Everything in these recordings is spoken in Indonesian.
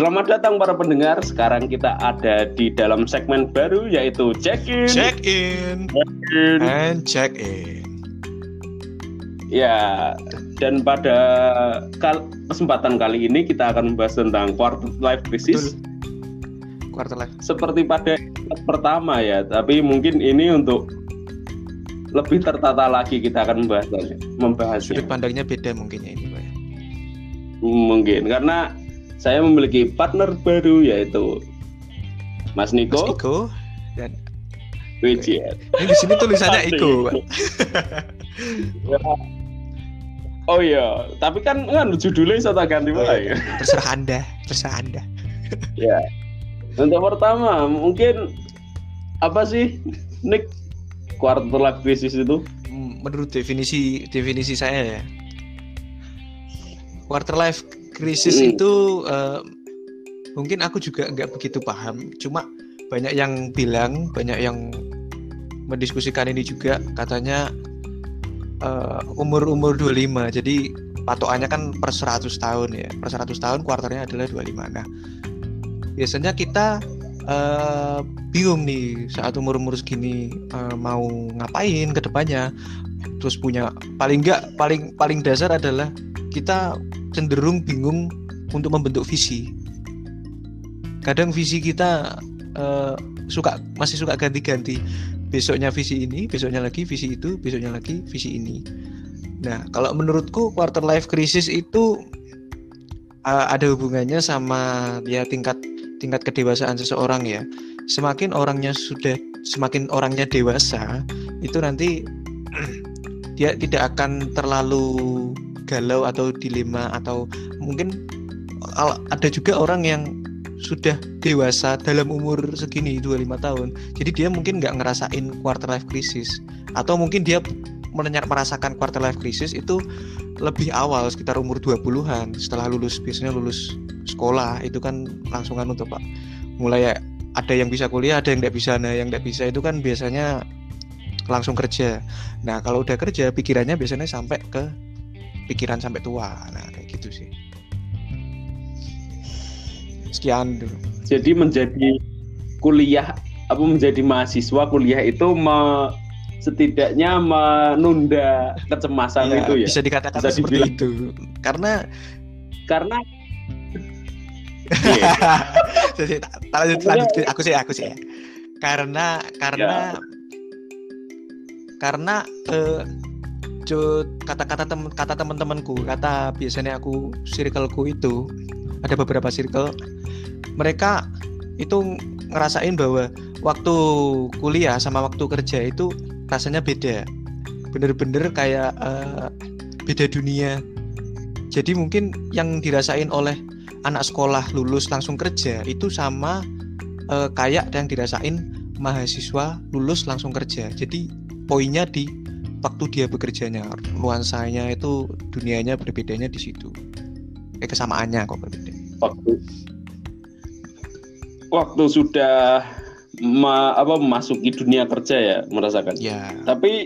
Selamat datang para pendengar. Sekarang kita ada di dalam segmen baru yaitu check in. Check in and check in. Ya, dan pada kal kesempatan kali ini kita akan membahas tentang quarter life crisis. Quarter life. Seperti pada pertama ya, tapi mungkin ini untuk lebih tertata lagi kita akan membahasnya. Membahasnya. Sudut pandangnya beda mungkin ya ini, Pak. ya. Mungkin karena saya memiliki partner baru yaitu Mas Mas Niko, Iko dan Wijiat. ini di sini tulisannya. Iko. Oh iya, tapi kan kan judulnya tak ganti mulai. Terserah Anda, terserah Anda. ya. Untuk pertama, mungkin apa sih Nick quarter life crisis itu? Hmm, Menurut definisi definisi saya ya, quarter life crisis Hmm. itu eh, mungkin aku juga nggak begitu paham. Cuma banyak yang bilang, banyak yang mendiskusikan ini juga katanya eh, umur-umur 25. Jadi patokannya kan per 100 tahun ya. Per 100 tahun kuarternya adalah 25. Nah, biasanya kita eh, bingung nih saat umur-umur segini eh, mau ngapain ke depannya. Terus punya paling enggak paling paling dasar adalah kita cenderung bingung untuk membentuk visi. Kadang visi kita eh, suka masih suka ganti-ganti. Besoknya visi ini, besoknya lagi visi itu, besoknya lagi visi ini. Nah, kalau menurutku quarter life crisis itu eh, ada hubungannya sama ya tingkat tingkat kedewasaan seseorang ya. Semakin orangnya sudah semakin orangnya dewasa, itu nanti dia tidak akan terlalu galau atau dilema atau mungkin ada juga orang yang sudah dewasa dalam umur segini 25 tahun jadi dia mungkin nggak ngerasain quarter life crisis atau mungkin dia menenyak merasakan quarter life crisis itu lebih awal sekitar umur 20-an setelah lulus biasanya lulus sekolah itu kan langsungan untuk pak. Mulai ada yang bisa kuliah ada yang nggak bisa nah yang nggak bisa itu kan biasanya langsung kerja. Nah kalau udah kerja pikirannya biasanya sampai ke pikiran sampai tua nah kayak gitu sih sekian dulu Jadi menjadi kuliah apa menjadi mahasiswa kuliah itu me- setidaknya menunda kecemasan Ya, itu ya. bisa dikatakan Bisa seperti dibilang. itu karena Karena Iya. Jadi, tak- tak lanjut, lanjut. aku sih aku sih ya. karena karena karena eh, Cut, kata-kata temen kata teman-temanku kata biasanya aku circleku itu ada beberapa circle mereka itu ngerasain bahwa waktu kuliah sama waktu kerja itu rasanya beda. Bener-bener kayak eh, beda dunia. Jadi mungkin yang dirasain oleh anak sekolah lulus langsung kerja itu sama eh, kayak yang dirasain mahasiswa lulus langsung kerja. Jadi poinnya di waktu dia bekerjanya nuansanya itu dunianya berbedanya di situ. Eh kesamaannya kok berbeda. Waktu waktu sudah ma- apa memasuki dunia kerja ya merasakan. ya Tapi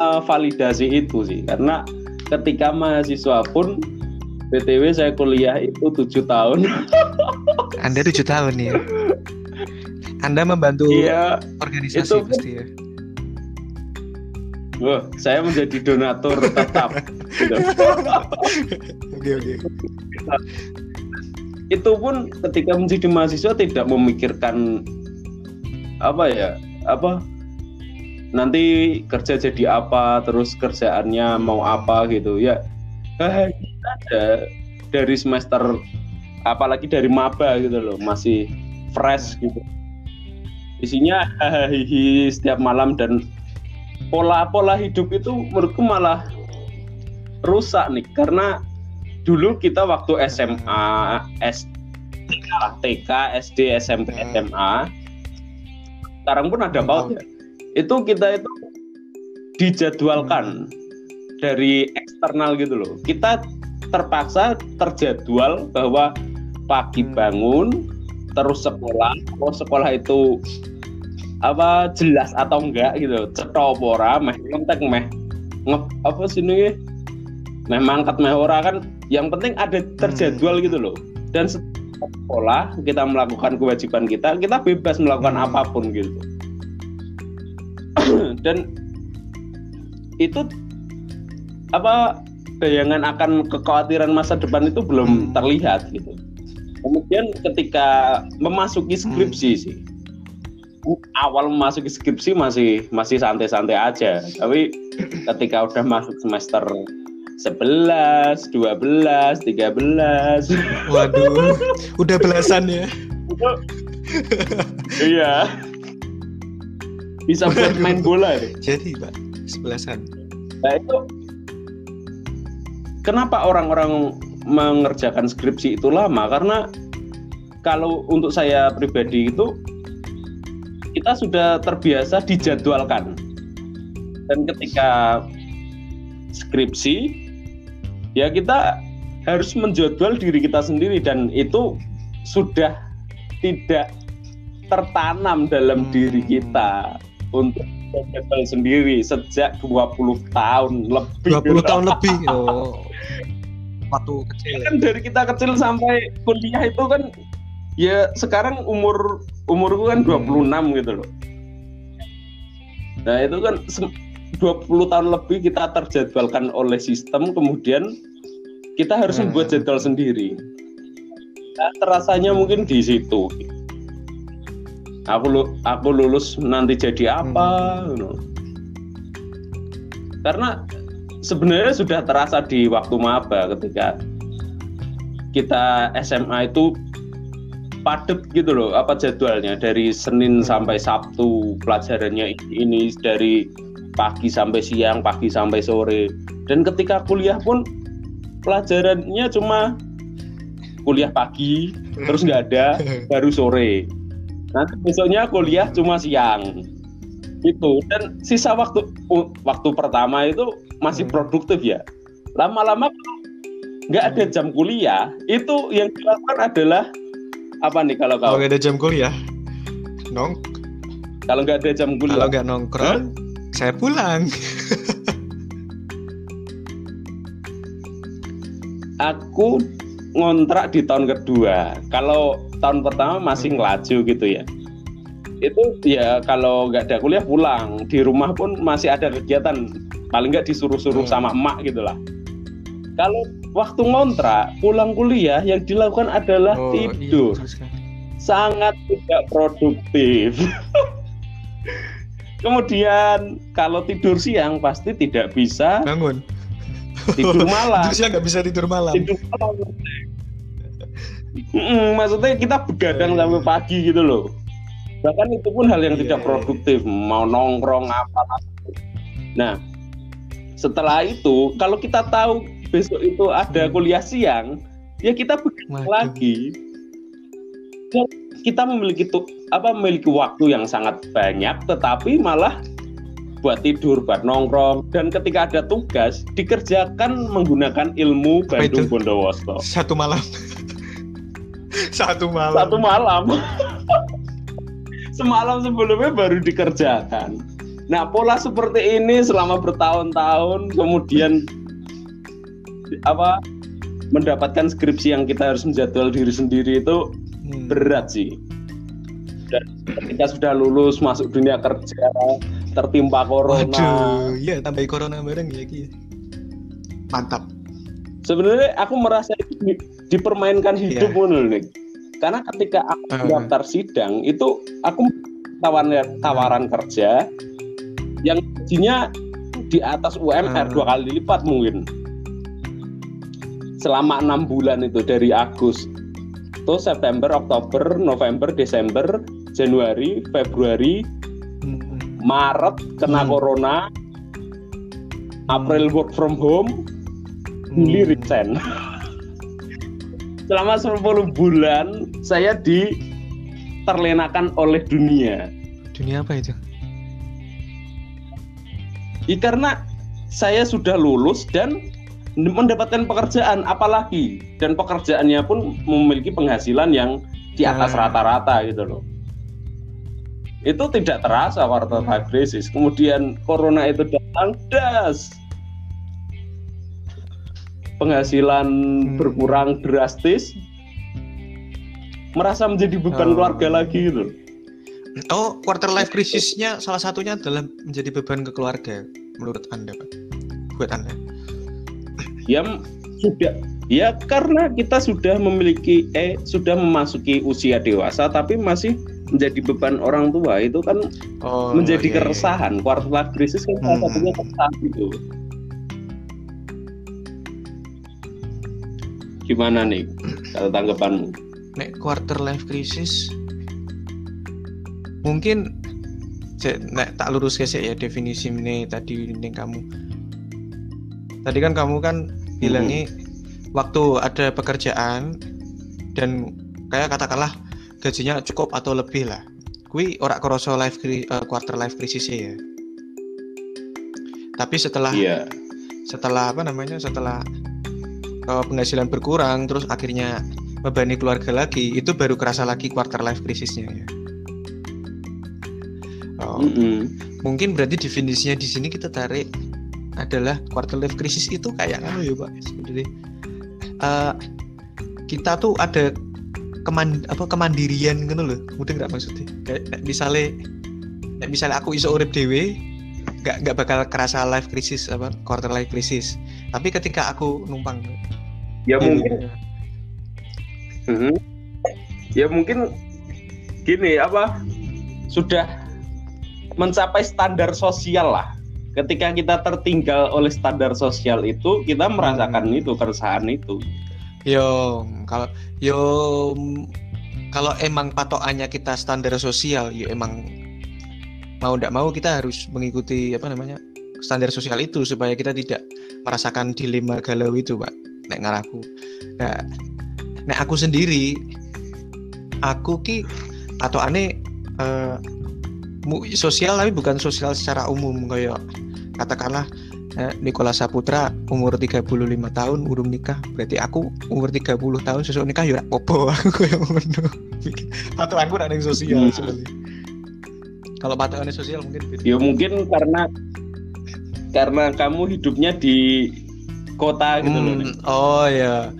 eh, validasi itu sih karena ketika mahasiswa pun BTW saya kuliah itu tujuh tahun. anda tujuh tahun ya anda membantu Iya, organisasi itu pasti ya Wah, saya menjadi donatur tetap. gitu. oke oke Itu pun ketika menjadi mahasiswa tidak memikirkan apa ya, apa nanti kerja jadi apa, terus kerjaannya mau apa gitu ya. Bahagia aja dari semester apalagi dari maba gitu loh, masih fresh gitu. Isinya setiap malam dan pola-pola hidup itu menurutku malah rusak nih karena dulu kita waktu SMA, S, TK, SD, SMP, Hmm. SMA, sekarang pun ada Hmm. paut ya. Itu kita itu dijadwalkan dari eksternal gitu loh. Kita terpaksa terjadwal bahwa pagi Hmm. bangun terus sekolah, kalau sekolah itu apa jelas atau enggak gitu. Cetha apa ora meh ngentek meh. Nge, apa sih ini? Meh mangkat meh ora kan yang penting ada terjadwal gitu loh. Dan sekolah kita melakukan kewajiban kita kita bebas melakukan Hmm. apa pun gitu. Dan itu apa bayangan akan kekhawatiran masa depan itu belum Hmm. terlihat gitu. Kemudian ketika memasuki skripsi sih awal memasuki skripsi masih masih santai-santai aja tapi ketika udah masuk semester 11, 12, 13 Waduh, udah belasan ya. iya bisa buat main bola deh. Jadi, Pak, sebelasan. Nah itu kenapa orang-orang mengerjakan skripsi itu lama? Karena kalau untuk saya pribadi itu kita sudah terbiasa dijadwalkan dan ketika skripsi ya kita harus menjadwal diri kita sendiri dan itu sudah tidak tertanam dalam Hmm. diri kita untuk menjadwal sendiri sejak 20 tahun lebih 20 tahun lebih. Oh. Waktu kecil. kan dari kita kecil sampai kuliah itu kan ya sekarang umur umurku kan 26 gitu loh. Nah, itu kan sem- 20 tahun lebih kita terjadwalkan oleh sistem kemudian kita harus Hmm. membuat jadwal sendiri. Nah, terasanya mungkin di situ. Aku lu- aku lulus nanti jadi apa? you know. Karena sebenarnya sudah terasa di waktu maba ketika kita SMA itu padet gitu loh apa jadwalnya? Dari Senin sampai Sabtu pelajarannya ini dari pagi sampai siang pagi sampai sore. Dan ketika kuliah pun pelajarannya cuma kuliah pagi terus nggak ada baru sore. Nanti besoknya kuliah cuma siang. Itu dan sisa waktu u- waktu pertama itu masih Hmm. produktif ya. Lama-lama nggak ada jam kuliah itu yang dilakukan adalah apa nih kalau Kalau kau nggak ada jam kuliah, nong. kalau nggak ada jam Kalau kuliah nggak nongkrong, saya pulang. aku ngontrak di tahun kedua kalau tahun pertama masih Hmm. ngelaju gitu ya itu ya kalau nggak ada kuliah pulang di rumah pun masih ada kegiatan paling nggak disuruh-suruh Hmm. sama emak gitulah kalau waktu ngontrak pulang kuliah yang dilakukan adalah Oh, iya, tidur sekali. sangat tidak produktif kemudian kalau tidur siang pasti tidak bisa Bangun. tidur malam Terus nggak bisa tidur malam. tidur malam. Mm, maksudnya kita begadang Iya, sampai iya. pagi gitu loh. Bahkan itu pun hal yang Iya, tidak iya, produktif, mau nongkrong apa. Nah, setelah itu kalau kita tahu besok itu ada Hmm. kuliah siang, ya kita Waduh. lagi. Ya, kita memiliki tuh apa memiliki waktu yang sangat banyak, tetapi malah buat tidur, buat nongkrong, dan ketika ada tugas dikerjakan menggunakan ilmu Apa itu? Bandung Bondowoso. Satu malam. Satu malam. Satu malam. Semalam sebelumnya baru dikerjakan. Nah, pola seperti ini selama bertahun-tahun kemudian apa mendapatkan skripsi yang kita harus menjadwal diri sendiri itu Hmm. berat sih. Dan ketika sudah lulus masuk dunia kerja tertimpa corona. Waduh, iya tambahin corona bareng ya Ki. Mantap. Sebenarnya aku merasa itu di- dipermainkan hidup Iya. ngono nih. Karena ketika aku Uh. daftar sidang itu aku tawaran tawaran kerja yang gajinya di atas UMR Uh. dua kali lipat mungkin. Selama enam bulan itu dari Agustus, September, Oktober, November, Desember, Januari, Februari, Hmm, hmm. Maret kena Hmm. corona, April work from home, Juli Hmm. resign. Selama 10 bulan saya di terlenakan oleh dunia. Dunia apa itu? Ya, karena saya sudah lulus dan mendapatkan pekerjaan apalagi dan pekerjaannya pun memiliki penghasilan yang di atas Ah. rata-rata gitu loh. Itu tidak terasa quarter life crisis. Kemudian corona itu datang das. Penghasilan Hmm. berkurang drastis merasa menjadi beban Oh. keluarga lagi gitu. Oh, quarter life crisisnya salah satunya adalah menjadi beban ke keluarga menurut Anda, Pak. Buat Anda. Ya m- sudah ya karena kita sudah memiliki eh sudah memasuki usia dewasa tapi masih menjadi beban orang tua itu kan Oh, menjadi iya, iya. keresahan. Quarter life crisis kan salah Hmm. satunya keresahan gitu. Gimana nih kalau tanggapanmu? Nek quarter life crisis mungkin Cek, nek tak lurus ke ya definisi ini tadi ning kamu. Tadi kan kamu kan bilangi waktu ada pekerjaan dan kayak katakanlah gajinya cukup atau lebih lah. Kui ora kroso life eh, quarter life crisis ya. Tapi setelah Iya. setelah apa namanya setelah eh, penghasilan berkurang terus akhirnya membebani keluarga lagi itu baru kerasa lagi quarter life crisisnya ya. Oh, Mm-mm. mungkin berarti definisinya di sini kita tarik adalah quarter life crisis itu kayak apa ya pak sebenarnya. Eh, kita tuh ada keman apa kemandirian gitu loh mudah nggak maksudnya? Kayak misalnya misalnya aku iso urip dewe nggak nggak bakal kerasa life crisis apa quarter life crisis. Tapi ketika aku numpang Ya Iya, mungkin. Mhm. Ya mungkin gini apa sudah mencapai standar sosial lah. Ketika kita tertinggal oleh standar sosial itu, kita merasakan itu keresahan itu. Yo, kalau yo kalau emang patokannya kita standar sosial, yo emang mau tidak mau kita harus mengikuti apa namanya standar sosial itu supaya kita tidak merasakan dilema galau itu, Pak. Nek ngaraku. Nah, nek aku sendiri, aku ki atau aneh eh, sosial tapi bukan sosial secara umum. Kayak katakanlah eh, Nikola Saputra umur 35 tahun urung nikah. Berarti aku umur 30 tahun sesuk nikah ya ora apa aku kayak ngono. Patokanku nek ning sosial. Hmm. sebenarnya kalau patokannya sosial mungkin beda. Ya mungkin karena karena kamu hidupnya di kota gitu loh. Hmm, oh ya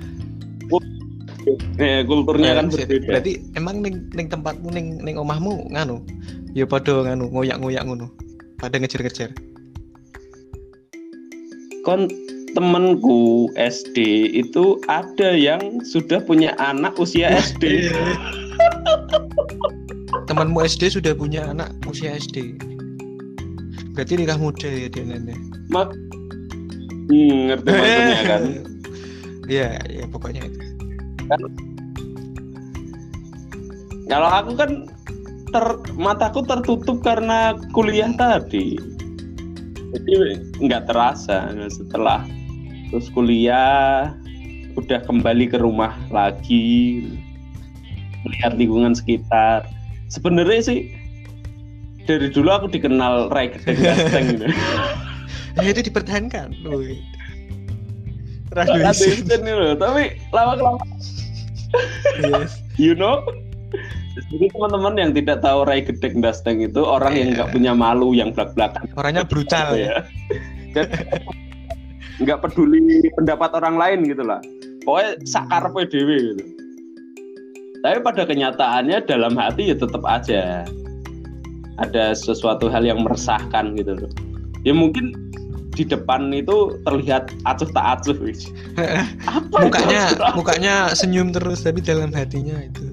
Eh, kulturnya kan Eh, berbeda. berarti emang ning ning tempatmu ning ning omahmu nganu ya pada nganu ngoyak-ngoyak ngono pada ngejar-ngejar kon temenku SD itu ada yang sudah punya anak usia SD. temanmu SD sudah punya anak usia SD berarti nikah muda ya dia nenek Mak Hmm, ngerti maksudnya kan. Iya, ya pokoknya itu. Kalau aku kan ter mataku tertutup karena kuliah tadi. Jadi nggak terasa setelah terus kuliah udah kembali ke rumah lagi melihat lingkungan sekitar. Sebenarnya sih dari dulu aku dikenal Rai Gedeng Gasteng gitu. Nah, itu dipertahankan. Loh, tapi lama-lama Yes. you know jadi teman-teman yang tidak tahu Rai Gedek Dasteng itu orang yang Iya. nggak punya malu yang belak-belakan Orangnya brutal. Ya. nggak peduli pendapat orang lain gitu lah. Pokoknya sakar PDW gitu. Tapi pada kenyataannya dalam hati ya tetap aja ada sesuatu hal yang meresahkan gitu loh. Ya mungkin di depan itu terlihat acuh tak acuh apa Mukanya mukanya senyum terus tapi dalam hatinya itu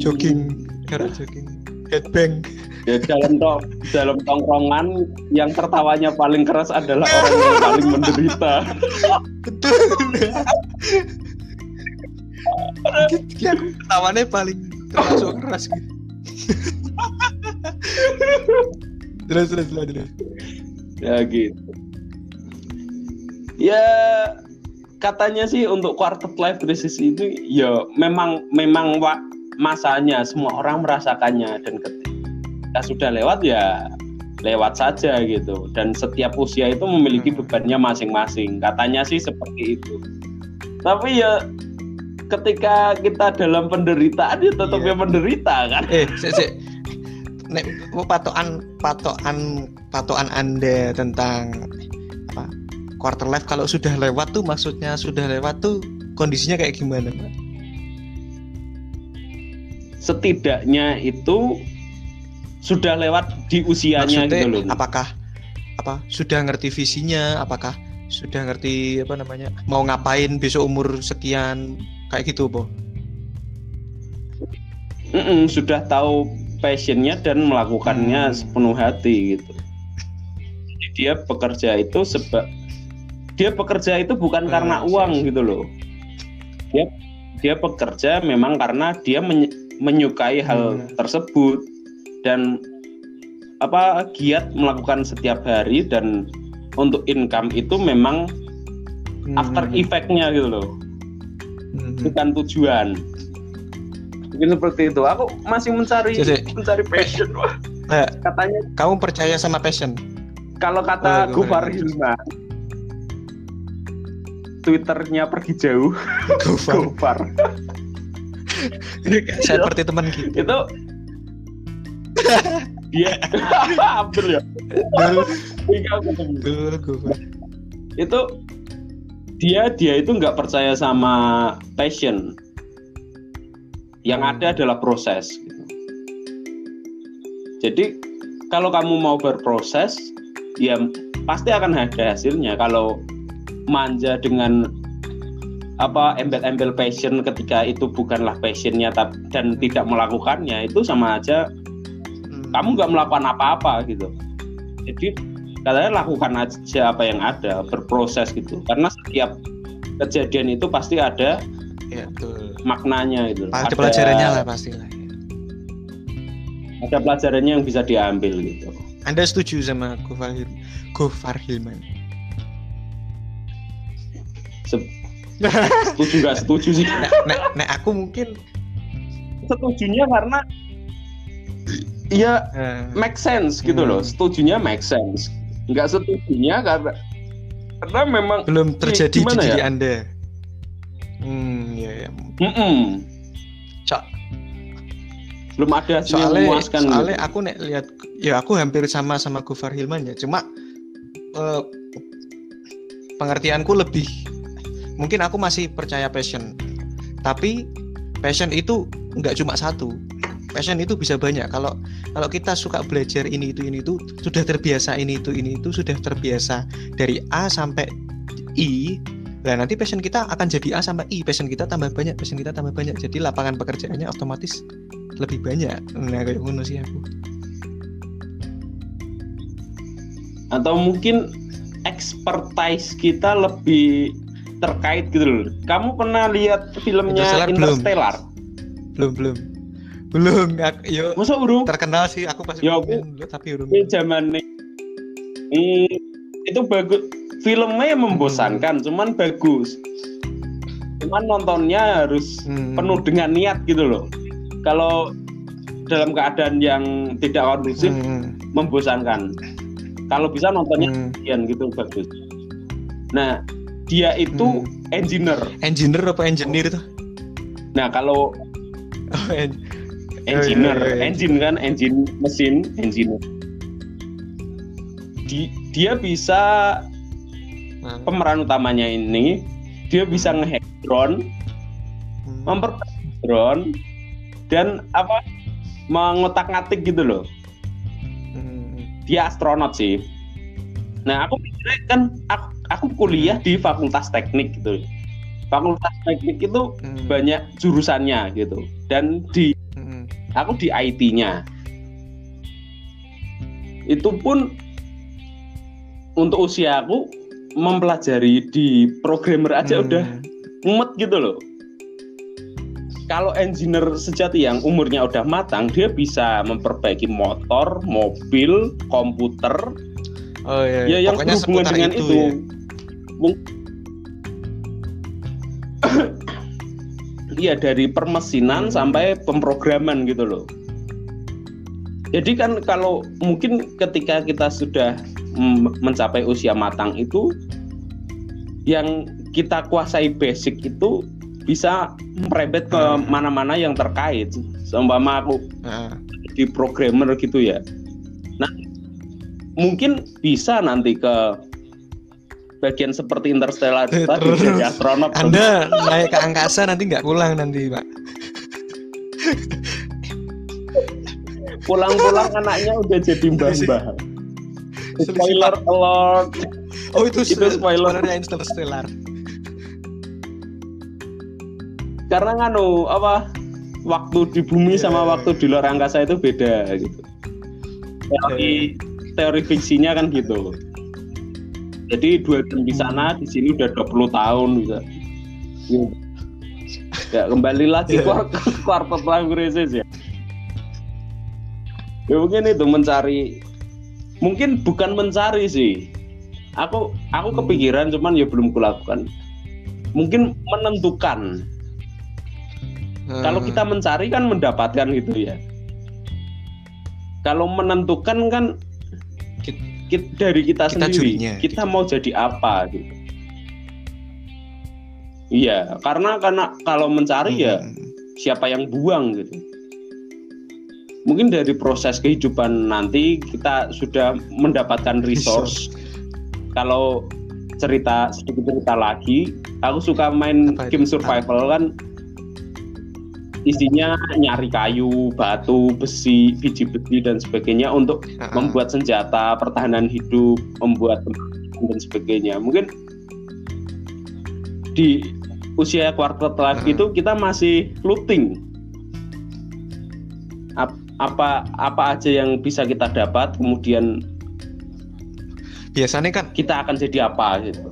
jogging, cara jogging, headbang. ya dalam tong dalam tongkrongan yang tertawanya paling keras adalah orang yang paling menderita Betul. Aku ketawannya paling termasuk keras gitu. terus terus terus terus. ya gitu ya katanya sih untuk quarter life crisis itu ya memang memang wa- masanya semua orang merasakannya dan ketika sudah lewat ya lewat saja gitu dan setiap usia itu memiliki Hmm. bebannya masing-masing katanya sih seperti itu tapi ya ketika kita dalam penderitaan ya tetap Iya. ya menderita kan Eh, sik sik. Nek patokan patokan patokan Anda tentang apa? Quarter life kalau sudah lewat tuh maksudnya sudah lewat tuh kondisinya kayak gimana, Pak? Setidaknya itu sudah lewat di usianya Maksudnya, gitu loh. apakah apa sudah ngerti visinya apakah sudah ngerti apa namanya mau ngapain besok umur sekian kayak gitu po Mm-mm, sudah tahu passionnya dan melakukannya Hmm. sepenuh hati gitu. Jadi dia bekerja itu sebab dia bekerja itu bukan Hmm, karena siap, uang siap. gitu loh. Dia dia bekerja memang karena dia menye- menyukai hal Hmm. tersebut dan apa giat melakukan setiap hari dan untuk income itu memang after Hmm. effect-nya gitu loh, Hmm. bukan tujuan. Mungkin seperti itu. Aku masih mencari Jadi- mencari passion. Wah, Nah, katanya kamu percaya sama passion kalau kata Oh, Gofar gimana? Hilman Twitternya pergi jauh Gofar Gofar seperti teman kita. Itu dia hampir ya. Iya, itu dia dia itu nggak percaya sama passion. Yang Hmm. ada adalah proses gitu. jadi kalau kamu mau berproses ya pasti akan ada hasilnya. Kalau manja dengan apa embel-embel passion ketika itu bukanlah passionnya dan tidak melakukannya itu sama aja. Hmm. kamu nggak melakukan apa-apa gitu. Jadi katanya lakukan aja apa yang ada berproses gitu. Karena setiap kejadian itu pasti ada ya betul. maknanya gitu. Ada pelajarannya lah pasti lah. Ada pelajarannya yang bisa diambil gitu. Anda setuju sama Gofar Hil- Gofar Hilman? Se- setuju nggak setuju sih. Nek, nek, nek aku mungkin setujunya karena ya eh, make sense gitu loh. Hmm. setujunya make sense. Nggak setujunya karena karena memang belum terjadi di gimana diri ya? Anda. Hmm ya ya mm-mm, So- belum ada soalnya memuaskan. soalnya gitu. aku nek lihat ya aku hampir sama sama Gofar Hilman ya. Cuma eh, pengertianku lebih mungkin aku masih percaya passion tapi passion itu nggak cuma satu passion itu bisa banyak kalau kalau kita suka belajar ini itu ini itu sudah terbiasa ini itu ini itu sudah terbiasa dari A sampai I Nah nanti passion kita akan jadi A sampai I, passion kita tambah banyak, passion kita tambah banyak. Jadi lapangan pekerjaannya otomatis lebih banyak. Nah kayak ngono sih aku. atau mungkin expertise kita lebih terkait gitu loh. Kamu pernah lihat filmnya Interstellar belum. Interstellar? Belum belum belum. Aku, yo Masa urung? terkenal sih aku pasti Ya, aku- dulu, tapi belum. Ini zaman ini itu bagus. Filmnya membosankan, cuman bagus. Cuman nontonnya harus Hmm. penuh dengan niat gitu loh. Kalau dalam keadaan yang tidak kondusif Hmm, membosankan. Kalau bisa nontonnya hmm. gitu bagus. Nah, dia itu Hmm. engineer. Engineer apa engineer itu? Nah, kalau Oh, en- engineer, Oh, iya, iya, iya. engine kan, engine mesin, engineer. Di, dia bisa Nah, pemeran utamanya ini dia bisa ngehack drone, hmm. memperbaiki drone dan apa mengotak-ngatik gitu loh. Hmm. Dia astronot sih. Nah, aku pikirnya kan aku, aku kuliah di Fakultas Teknik gitu. Fakultas Teknik itu Hmm. banyak jurusannya gitu. Dan di Hmm. aku di IT-nya. Itu pun untuk usia aku mempelajari di programmer aja Hmm. udah mumet gitu loh. Kalau engineer sejati yang umurnya udah matang, dia bisa memperbaiki motor, mobil, komputer, Oh iya, ya yang Pokoknya berhubungan dengan itu. ya. Iya dari permesinan Hmm. sampai pemrograman gitu loh. Jadi kan kalau mungkin ketika kita sudah mm, mencapai usia matang itu yang kita kuasai basic itu bisa merembet ke Hmm. mana-mana yang terkait. Seumpama aku Nah, di programmer gitu ya. Nah, mungkin bisa nanti ke bagian seperti interstellar tadi jadi astronot. Anda naik ke angkasa nanti nggak pulang nanti, Pak. pulang-pulang anaknya udah jadi mbah-mbah. Spoiler alert. Oh itu, Itu spoiler. spoilernya Interstellar. Karena nganu apa waktu di bumi Iya, sama iya, waktu di luar angkasa itu beda gitu. Teori teori fiksinya kan gitu jadi dua jam di sana di sini udah 20 tahun bisa ya kembali lagi Iya. ke quarter life crisis ya ya mungkin itu mencari mungkin bukan mencari sih aku aku Hmm. kepikiran cuman ya belum kulakukan mungkin menentukan kalau Hmm. kita mencari kan mendapatkan gitu ya. Kalau menentukan kan Kit- kit- dari kita, kita sendiri, jurinya, kita mau jadi apa gitu. Iya, karena karena kalau mencari ya Hmm. siapa yang buang gitu. Mungkin dari proses kehidupan nanti kita sudah mendapatkan resource. Kalau cerita sedikit cerita lagi, aku suka main game survival kan isinya nyari kayu, batu, besi, biji besi dan sebagainya untuk Ah, membuat senjata, pertahanan hidup, membuat dan sebagainya. Mungkin di usia quarter life Hmm. itu kita masih looting. Ap- apa apa aja yang bisa kita dapat, kemudian biasanya kan kita akan jadi apa gitu.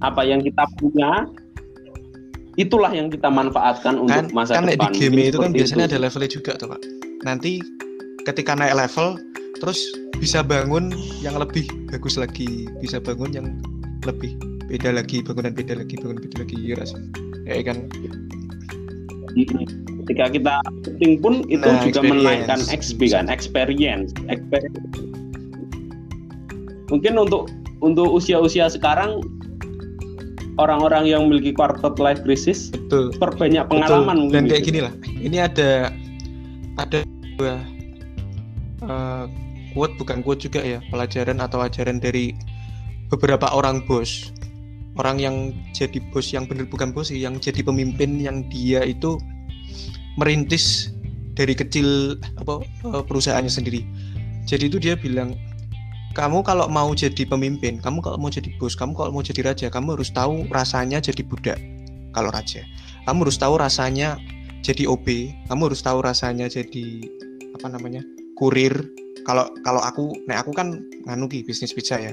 Apa yang kita punya, itulah yang kita manfaatkan kan untuk masa kan depan. di game itu kan biasanya itu. ada levelnya juga tuh pak nanti ketika naik level terus bisa bangun yang lebih bagus lagi bisa bangun yang lebih beda lagi bangunan beda lagi bangunan beda lagi ya sih? ya kan ketika kita shooting pun itu Nah, juga experience. menaikkan XP kan experience Experience. mungkin untuk untuk usia-usia sekarang orang-orang yang memiliki quarter life crisis betul perbanyak Betul. pengalaman dan mungkin kayak gitu. gini lah ini ada ada dua eh, quote bukan quote juga ya pelajaran atau ajaran dari beberapa orang bos orang yang jadi bos yang bener bukan bos sih yang jadi pemimpin yang dia itu merintis dari kecil apa eh, perusahaannya sendiri jadi itu dia bilang kamu kalau mau jadi pemimpin kamu kalau mau jadi bos kamu kalau mau jadi raja kamu harus tahu rasanya jadi budak kalau raja. Kamu harus tahu rasanya jadi OB kamu harus tahu rasanya jadi apa namanya kurir. Kalau kalau aku nah aku kan nganu ki bisnis pizza ya.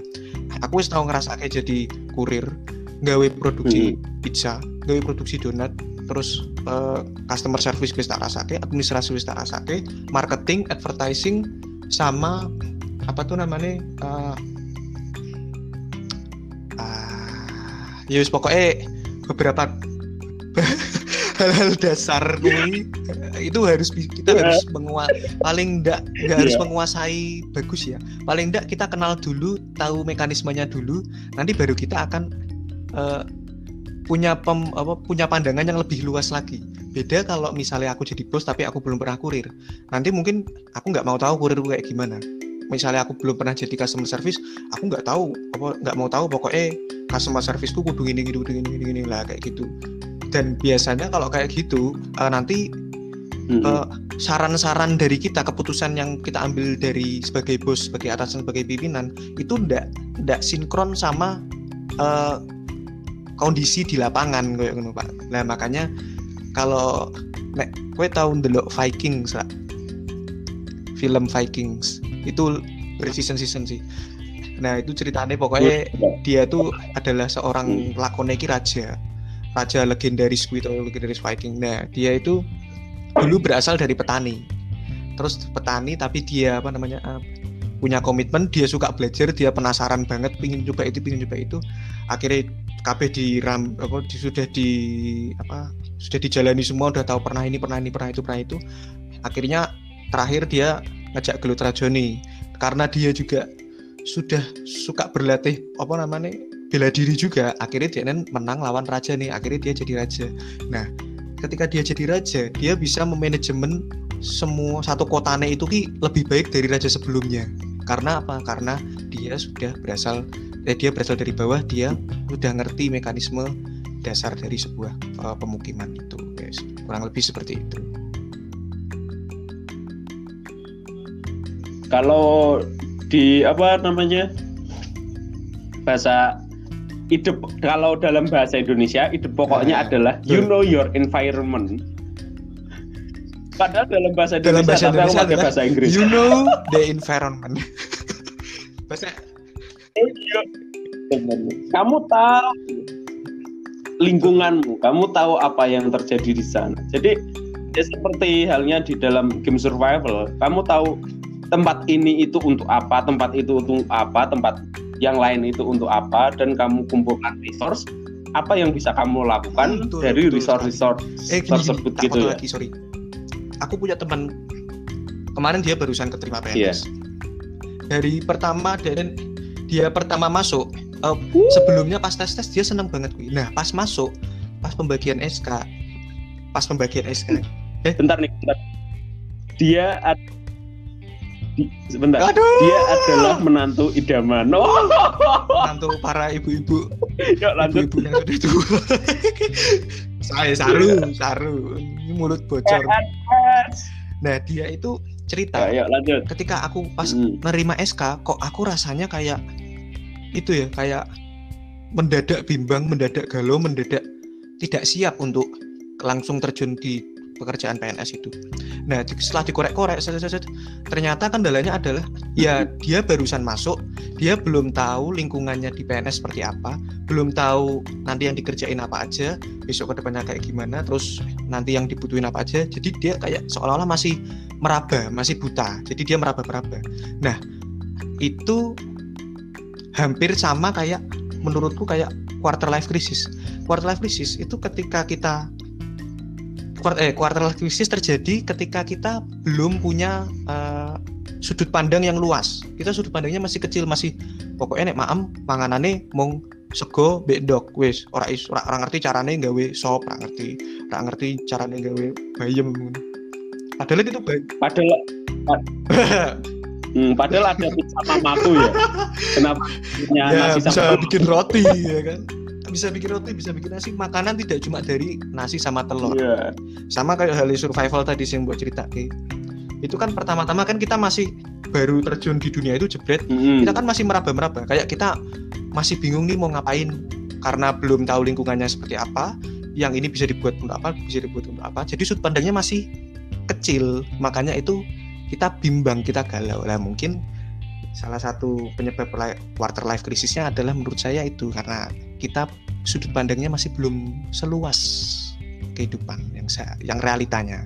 Aku wis tahu ngerasa kayak jadi kurir gawe produksi pizza gawe produksi donat terus eh, customer service wis tak rasake administrasi wis tak rasake marketing advertising sama apa tuh namanya? Eh, ah, ya wis pokoknya beberapa hal-hal dasar kuwi itu harus kita Iya. harus mengua paling enggak enggak harus Iya. menguasai bagus ya. Paling enggak kita kenal dulu tahu mekanismenya dulu nanti baru kita akan eh, punya pem, apa, punya pandangan yang lebih luas lagi. Beda kalau misalnya aku jadi bos tapi aku belum pernah kurir. Nanti mungkin aku nggak mau tahu kurir kayak gimana misalnya aku belum pernah jadi customer service aku nggak tahu apa nggak mau tahu pokoknya customer serviceku kudu gini gini gini gini, gini lah kayak gitu. Dan biasanya kalau kayak gitu eh, nanti Mm-mm. eh, saran-saran dari kita keputusan yang kita ambil dari sebagai bos sebagai atasan sebagai pimpinan itu ndak ndak sinkron sama eh, kondisi di lapangan kayak gitu pak. Nah makanya kalau nek kue tahu ndelok Vikings lah film Vikings itu berseason-season sih. Nah itu ceritanya pokoknya dia tuh adalah seorang lakone iki raja. Raja legendaris atau legendaris Viking. Nah dia itu dulu berasal dari petani. Terus petani tapi dia apa namanya eh, punya komitmen dia suka belajar dia penasaran banget pingin coba itu pingin coba itu. Akhirnya KB di ram apa di- sudah di apa sudah dijalani semua udah tahu pernah ini pernah ini pernah itu pernah itu. Akhirnya terakhir dia ngajak gelut rajoni karena dia juga sudah suka berlatih apa namanya bela diri juga. Akhirnya dia menang lawan raja nih akhirnya dia jadi raja. Nah ketika dia jadi raja dia bisa memanajemen semua satu kotanya itu ki lebih baik dari raja sebelumnya. Karena apa? Karena dia sudah berasal eh, dia berasal dari bawah dia sudah ngerti mekanisme dasar dari sebuah eh, pemukiman itu guys. Kurang lebih seperti itu kalau di apa namanya bahasa ide kalau dalam bahasa Indonesia ide pokoknya Nah, adalah you know your environment. Padahal dalam bahasa dalam Indonesia, bahasa tapi aku Indonesia pakai adalah bahasa Inggris. you know the environment bahasa Kamu tahu lingkunganmu, kamu tahu apa yang terjadi di sana. Jadi ya seperti halnya di dalam game survival, kamu tahu tempat ini itu untuk apa, tempat itu untuk apa, tempat yang lain itu untuk apa, dan kamu kumpulkan resource. Apa yang bisa kamu lakukan Betul, dari resource-resource eh gini, tersebut gini, gitu ya. lagi sorry. Aku punya teman. Kemarin dia barusan keterima. PNS dari pertama dan dia pertama masuk eh, sebelumnya pas tes tes dia seneng banget gue nah pas masuk pas pembagian SK pas pembagian SK Bentar nih, bentar. Dia sebentar. aduh Dia adalah menantu idaman. Oh, untuk para ibu-ibu yuk lanjut. ibu-ibu yang sudah tua saya saru saru ini mulut bocor nah dia itu cerita Ya, yuk lanjut. ketika aku pas Hmm. nerima SK kok aku rasanya kayak itu ya kayak mendadak bimbang mendadak galau mendadak tidak siap untuk langsung terjun di pekerjaan PNS itu. Nah, setelah dikorek-korek, ternyata kendalanya adalah ya dia barusan masuk, dia belum tahu lingkungannya di PNS seperti apa, belum tahu nanti yang dikerjain apa aja, besok ke depannya kayak gimana, terus nanti yang dibutuhin apa aja. Jadi dia kayak seolah-olah masih meraba, masih buta. Jadi dia meraba-meraba. Nah, itu hampir sama kayak menurutku kayak quarter life crisis. Quarter life crisis itu ketika kita eh, quarter life crisis terjadi ketika kita belum punya eh, sudut pandang yang luas. Kita sudut pandangnya masih kecil, masih pokoknya nek maem panganane mung sego mbek ndok wis ora is ora, ora ngerti carane gawe sop, ora ngerti, ora ngerti carane gawe bayem ngono. Padahal itu baik. Padahal hmm, padahal ada pizza mamaku ya. Kenapa punya ya nasi bisa sama bikin roti ya kan bisa bikin roti bisa bikin nasi. Makanan tidak cuma dari nasi sama telur. Iya. sama kayak hal survival tadi sih yang buat cerita Ki. itu kan pertama-tama kan kita masih baru terjun di dunia itu jebret. Mm-mm. kita kan masih meraba-meraba. Kayak kita masih bingung nih mau ngapain. Karena belum tahu lingkungannya seperti apa. Yang ini bisa dibuat untuk apa bisa dibuat untuk apa. Jadi sudut pandangnya masih kecil. Makanya itu kita bimbang kita galau. Lah mungkin salah satu penyebab quarter life krisisnya adalah menurut saya itu karena kita sudut pandangnya masih belum seluas kehidupan yang sa- yang realitanya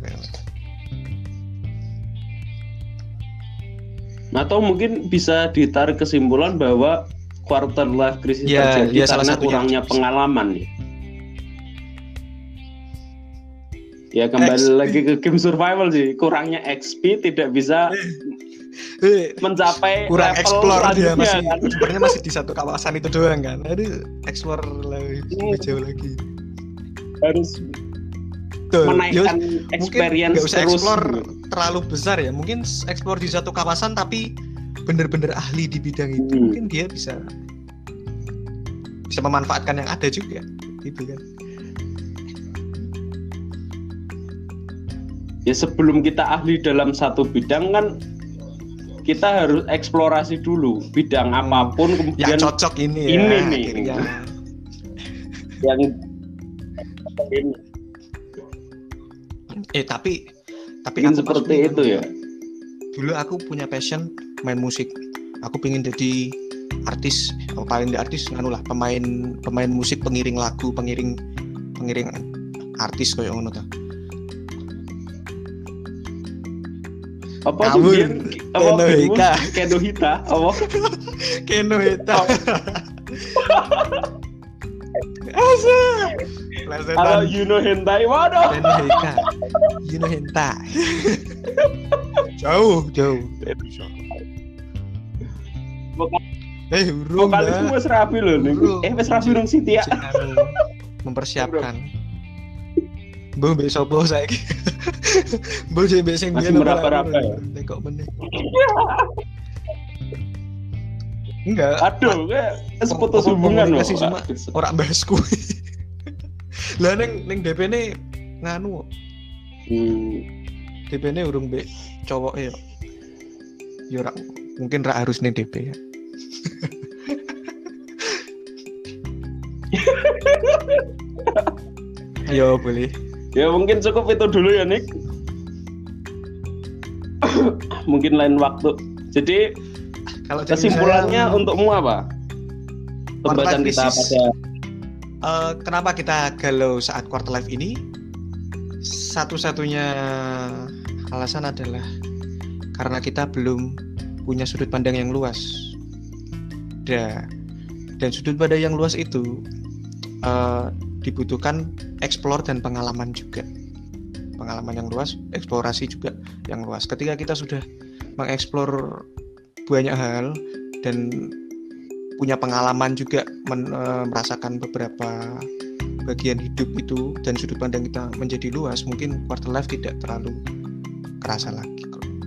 Atau mungkin bisa ditarik kesimpulan bahwa quarter life crisis Ya, terjadi ya, salah karena satunya. kurangnya pengalaman ya. Ya kembali XP. lagi ke game survival sih, kurangnya XP tidak bisa Eh, mencapai kurang explore dia masih kan. sebenarnya masih di satu kawasan itu doang kan? Aduh explore lebih, lebih jauh lagi. Harus Tuh, menaikkan ya, mungkin experience nggak usah terus. explore terlalu besar ya. Mungkin explore di satu kawasan tapi bener-bener ahli di bidang itu. Hmm. mungkin dia bisa bisa memanfaatkan yang ada juga gitu kan. Ya sebelum kita ahli dalam satu bidang kan kita harus eksplorasi dulu bidang Hmm. apa pun yang kemudian cocok ini ya ini nih. akhirnya yang eh tapi tapi aku seperti itu ya. dulu aku punya passion main musik aku pengen jadi artis paling di artis nganu lah pemain pemain musik pengiring lagu pengiring pengiring artis kayak ngono ta apa tuh biar apa Keno biar- Hika. Keno Hita apa? Keno Heta Asa. Kalau Plesetan. You know hentai. Waduh. Keno Heka You know Henta Jauh. Jauh Eh urung vokalis lah. wes rapi Bro. eh wes rapi dong Siti ya. Anu, mempersiapkan Mbok mbek sapa saiki? Mbok jek mbek sing Masih biyen meraba-raba ya? Nek kok meneh. Enggak. aduh kayak es Kom- putus kom- hubungan loh cuma ora bahas kuwi. Lah ning ning DP-ne nganu Hmm, DP-ne urung mbek cowok ya. Ya ora- mungkin rak harus nih DP ya. Ayo boleh. Ya mungkin cukup itu dulu ya Nick. mungkin lain waktu. Jadi Kalau kesimpulannya saya, untukmu apa? Life kita crisis. pada eh, kenapa kita galau saat quarter life ini? Satu-satunya alasan adalah karena kita belum punya sudut pandang yang luas. Da- dan sudut pandang yang luas itu eh, dibutuhkan explore dan pengalaman juga. Pengalaman yang luas, eksplorasi juga yang luas. Ketika kita sudah mengeksplor banyak hal dan punya pengalaman juga men- eh, merasakan beberapa bagian hidup itu dan sudut pandang kita menjadi luas mungkin quarter life tidak terlalu kerasa lagi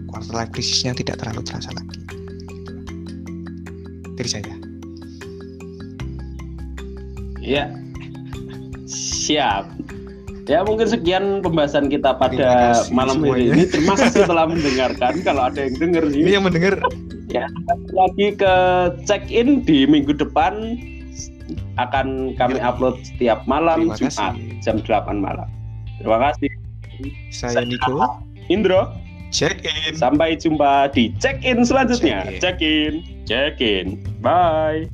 quarter life krisisnya tidak terlalu terasa lagi dari saya Ya. Siap. Ya mungkin sekian pembahasan kita pada kasih malam hari semuanya. ini. Terima kasih telah mendengarkan. Kalau ada yang dengar ini sih, yang mendengar lagi ke check in di minggu depan akan kami Yoi. upload setiap malam Terima Jumat kasih. jam 8 malam. Terima kasih saya Niko Indro. check in Sampai jumpa di check in selanjutnya. Check in. Check in. Check in. Bye.